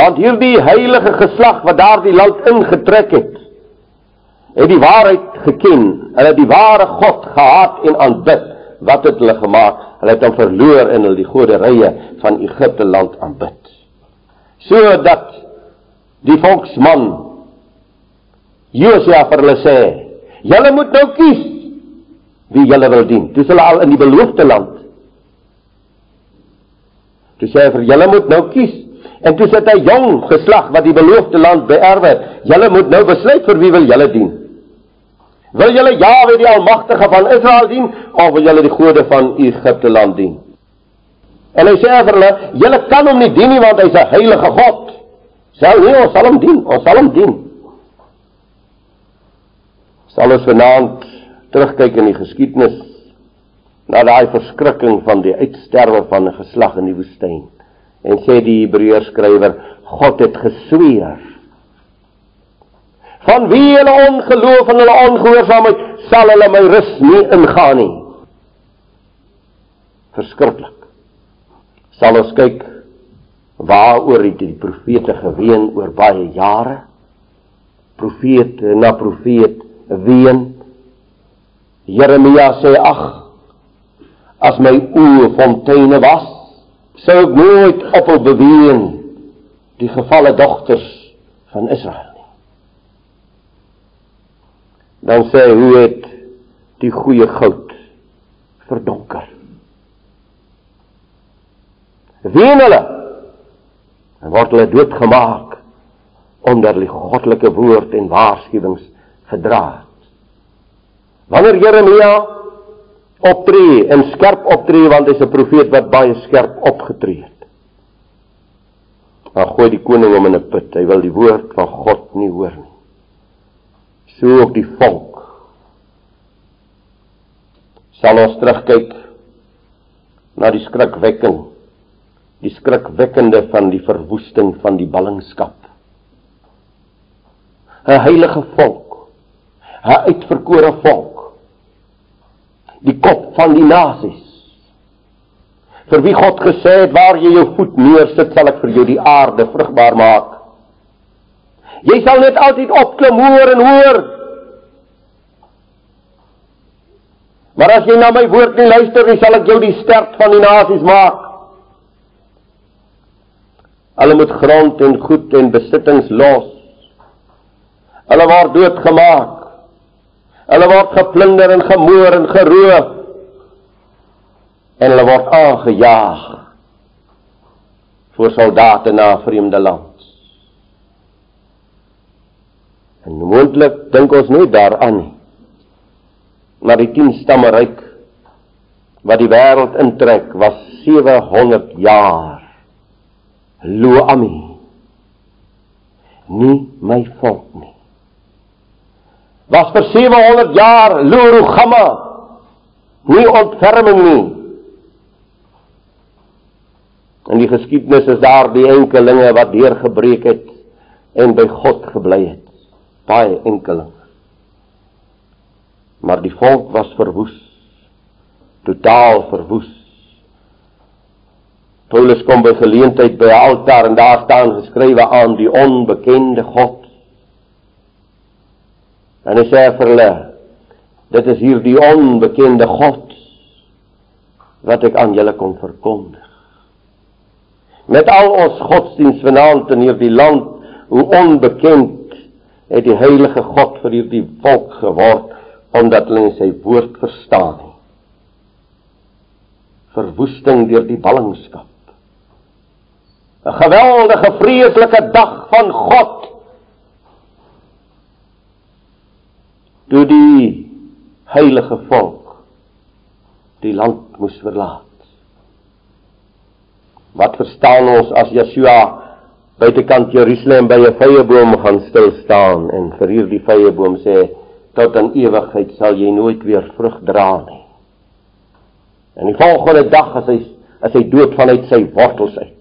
Want hierdie heilige geslag wat daardie land ingetrek het, het die waarheid geken. Hulle het die ware God gehaat en aanbid. Wat het hulle gemaak? Hulle het hom verloor in hulle die goderye van Egipte land aanbid. Sodat die volksman Josia vir hulle sê, julle moet nou kies wie julle wil dien. Dis hulle al in die beloofde land. Toe sê hy vir julle moet nou kies En toe sit hy jong geslag wat die beloofde land beerwe. Julle moet nou besluit vir wie wil julle dien. Wil julle Jahwe die Almagtige van Israel dien of wil julle die gode van Egipte land dien? En hy sê vir hulle, julle kan hom nie dien nie want hy's 'n heilige God. Sal nie ons sal hom dien, ons sal hom dien. Sal ons vanaand terugkyk in die geskiedenis na daai verskrikking van die uitsterwe van 'n geslag in die woestyn. En sê die Hebreërs skrywer, God het gesweer. Van wie hulle ongeloof en hulle ongehoorsaamheid sal hulle my rus nie ingaan nie. Verskriklik. Sal ons kyk waaroor het die profete geween oor baie jare? Profeet na profeet ween. Jeremia sê ag as my oë fonteine was sou ek nooit ophou beween die gevalle dogters van Israel nie. Dan sê hy hoe het die goeie goud verdonker. Wien hulle en word hulle doodgemaak onder die goddelike woord en waarskuwings gedra. Wanneer Jeremia optree en skerp optree want hy's 'n profeet wat baie skerp opgetree het. Dan gooi die koning hom in 'n put. Hy wil die woord van God nie hoor nie. So ook die volk. Sal ons terugkyk na die skrikwekking. Die skrikwekkende van die verwoesting van die ballingskap. 'n Heilige volk. 'n Uitverkore volk die kop van die nasies. Vir wie God gesê het waar jy jou voet neersit, sal ek vir jou die aarde vrugbaar maak. Jy sal net altyd opklim hoër en hoër. Maar as jy na my woord nie luister nie, sal ek jou die sterk van die nasies maak. Hulle moet grond en goed en besittings los. Hulle word doodgemaak. Hulle word geplunder en gemoor en geroof. En hulle word aangejaag voor soldate na vreemde land. En moontlik dink ons nie daaraan nie. Maar die 10 stamme ryk wat die wêreld intrek was 700 jaar. Lo ami. Nie my volk nie was vir 700 jaar Lurugama nie ontferming nie. In die geskiedenis is daar die enkelinge wat deurgebreek het en by God gebly het. Baie enkelinge. Maar die volk was verwoes. Totaal verwoes. Paulus kom by geleentheid by 'n altaar en daar staan geskrywe aan die onbekende God En hy sê vir hulle: Dit is hier die onbekende God wat ek aan julle kom verkondig. Met al ons godsdienst vanaand in hierdie land, hoe onbekend het die heilige God vir hierdie volk geword omdat hulle sy woord verstaan nie. Verwoesting deur die ballingskap. 'n Geweldige vreeslike dag van God toe die heilige volk die land moes verlaat. Wat verstaan ons as Yeshua buitekant Jerusalem by 'n vyeboom gaan stil staan en vir hierdie vyeboom sê tot in ewigheid sal jy nooit weer vrug dra nie. En die volgende dag as hy as hy dood vanuit sy wortels uit.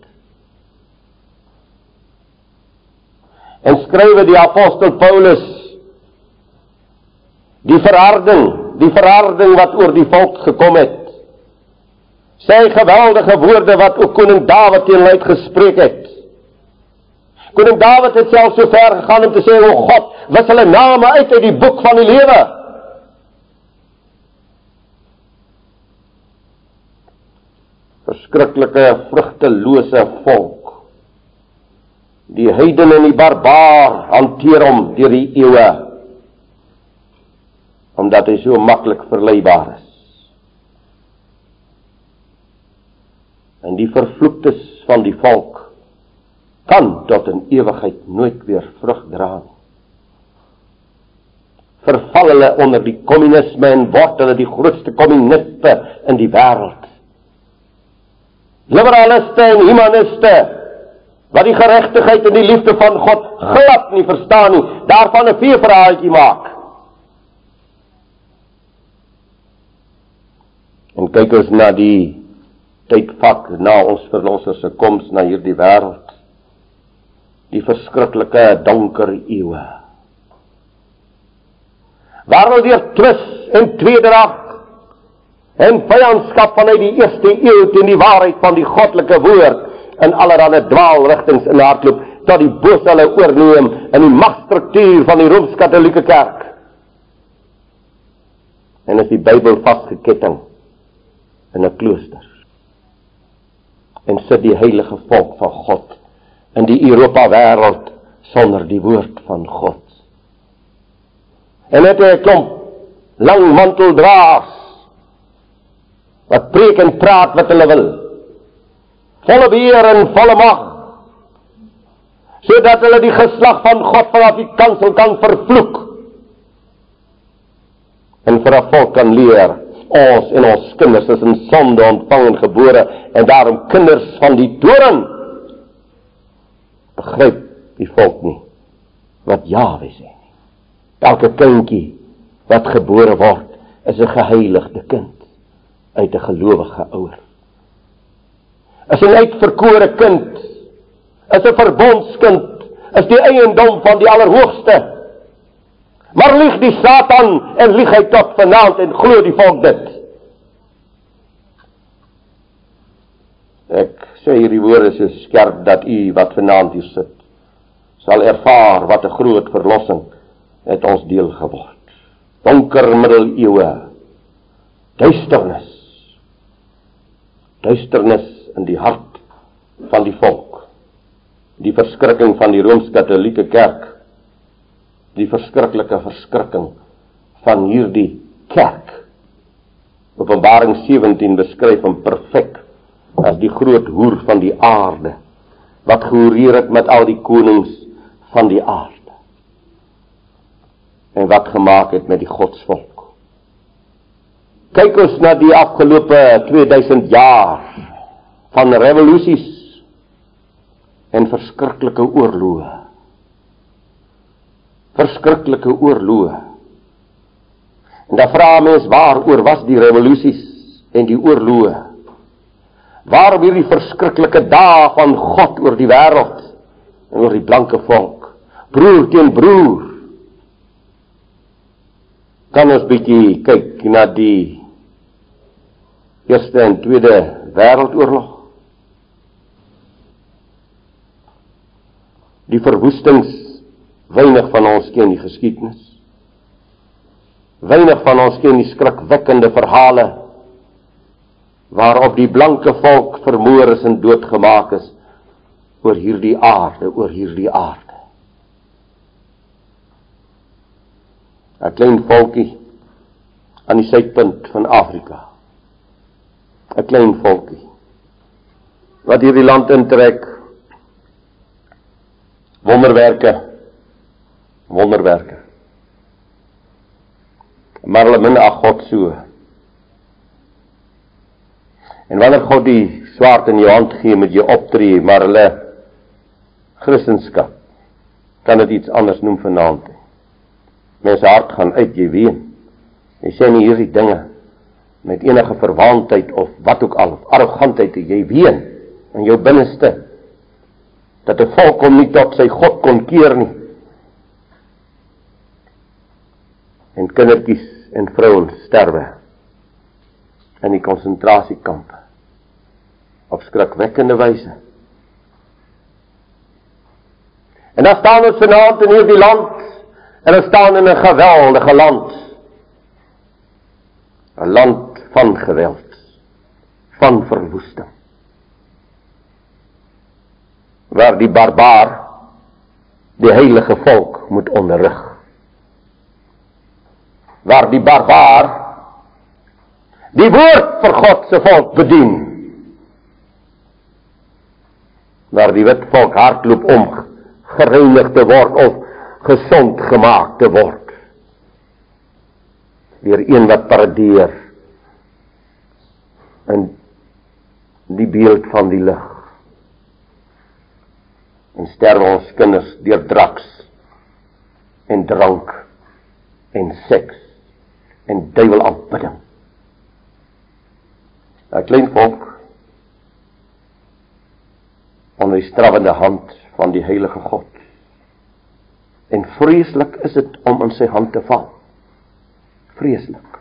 En skrywe die apostel Paulus die verharding, die verharding wat oor die volk gekom het. Sy geweldige woorde wat ook koning Dawid teen hulle uitgespreek het. Koning Dawid het self so ver gegaan om te sê o God, wis hulle name uit uit die boek van die lewe. Verskriklike vrugtelose volk. Die heidene en die barbaar hanteer hom deur die eeue omdat hy so maklik verleibaar is. En die vervloektes van die volk kan tot in ewigheid nooit weer vrug dra nie. Verval hulle onder die kommunisme en word hulle die grootste kommuniste in die wêreld. Liberaliste en humaniste wat die geregtigheid en die liefde van God glad nie verstaan nie, daarvan 'n veeverhaaltjie maak. En kyk ons na die tydvak na ons verlosser se koms na hierdie wêreld. Die verskriklike donker eeue. Waar hulle weer twis en tweedrag en vyandskap vanuit die eerste eeu teen die waarheid van die goddelike woord in allerlei dwaalrigtings in hardloop tot die boos hulle oorneem in die magstruktuur van die Rooms-Katolieke Kerk. En is die Bybel vasgeketting in 'n klooster. Sit die heilige volk van God in die Europa wêreld sonder die woord van God. En dit is 'n klomp lang manteldraers wat preek en praat wat hulle wil. Volle beheer en volle mag. Sodat hulle die geslag van God vanaf die kansel kan vervloek. En vir 'n volk kan leer ons en ons kinders is in sonde ontvang en gebore en daarom kinders van die toren begryp die volk nie wat Jahwe sê nie. Elke kindjie wat gebore word is 'n geheiligde kind uit 'n gelowige ouer is 'n uitverkore kind is 'n verbondskind is die eiendom van die allerhoogste Maar lieg die Satan en lieg hy tot vanaand en glo die volk dit. Ek sê hierdie woorde so skerp dat u wat vanaand hier sit sal ervaar wat 'n groot verlossing het ons deel geword. Donker middeleeue. Duisternis. Duisternis in die hart van die volk. Die verskrikking van die Rooms-Katolieke Kerk die verskriklike verskrikking van hierdie kerk. Openbaring 17 beskryf hom perfek as die groot hoer van die aarde wat gehoreer het met al die konings van die aarde. En wat gemaak het met die godsvolk. Kyk ons na die afgelope 2000 jaar van revolusies en verskriklike oorloë verskriklike oorloë. En dan vra mens waaroor was die revolusies en die oorloë? Waarom hierdie verskriklike dae van God oor die wêreld en oor die blanke volk? Broer teen broer. Kan ons bietjie kyk na die Eerste en Tweede Wêreldoorlog? Die verwoestings Weinig van ons ken die geskiedenis. Weinig van ons ken die skrikwekkende verhale waarop die blanke volk vermoor is en doodgemaak is oor hierdie aarde, oor hierdie aarde. 'n Klein volkie aan die suidpunt van Afrika. 'n Klein volkie wat hierdie land intrek wonderwerke wonderwerke. Maar hulle min ag God so. En wanneer God die swaard in jou hand gee met jou optree, maar hulle Christendom kan dit iets anders noem vanaand. Mense hart gaan uit jy weet. Jy sê nie hierdie dinge met enige verwaandheid of wat ook al, arrogantheid jy weet in jou binneste dat 'n volk hom nie tot sy God kon keer nie. En kindertjies en vrouens sterwe in die konsentrasiekampe op skrikwekkende wyse. En dan staan ons vanaand in hierdie land en ons staan in 'n geweldige land. 'n Land van geweld, van verwoesting. Waar die barbaar die heilige volk moet onderrig. Waar die barbaar die woord vir God se volk bedien. Waar die wit volk hardloop om gereinig te word of gesond gemaak te word. Deur een wat paradeer in die beeld van die lig. En sterwe ons kinders deur draks en drank en seks en duiwel aanbidding. 'n Klein volk onder die strawende hand van die heilige God. En vreeslik is dit om in sy hand te val. Vreeslik.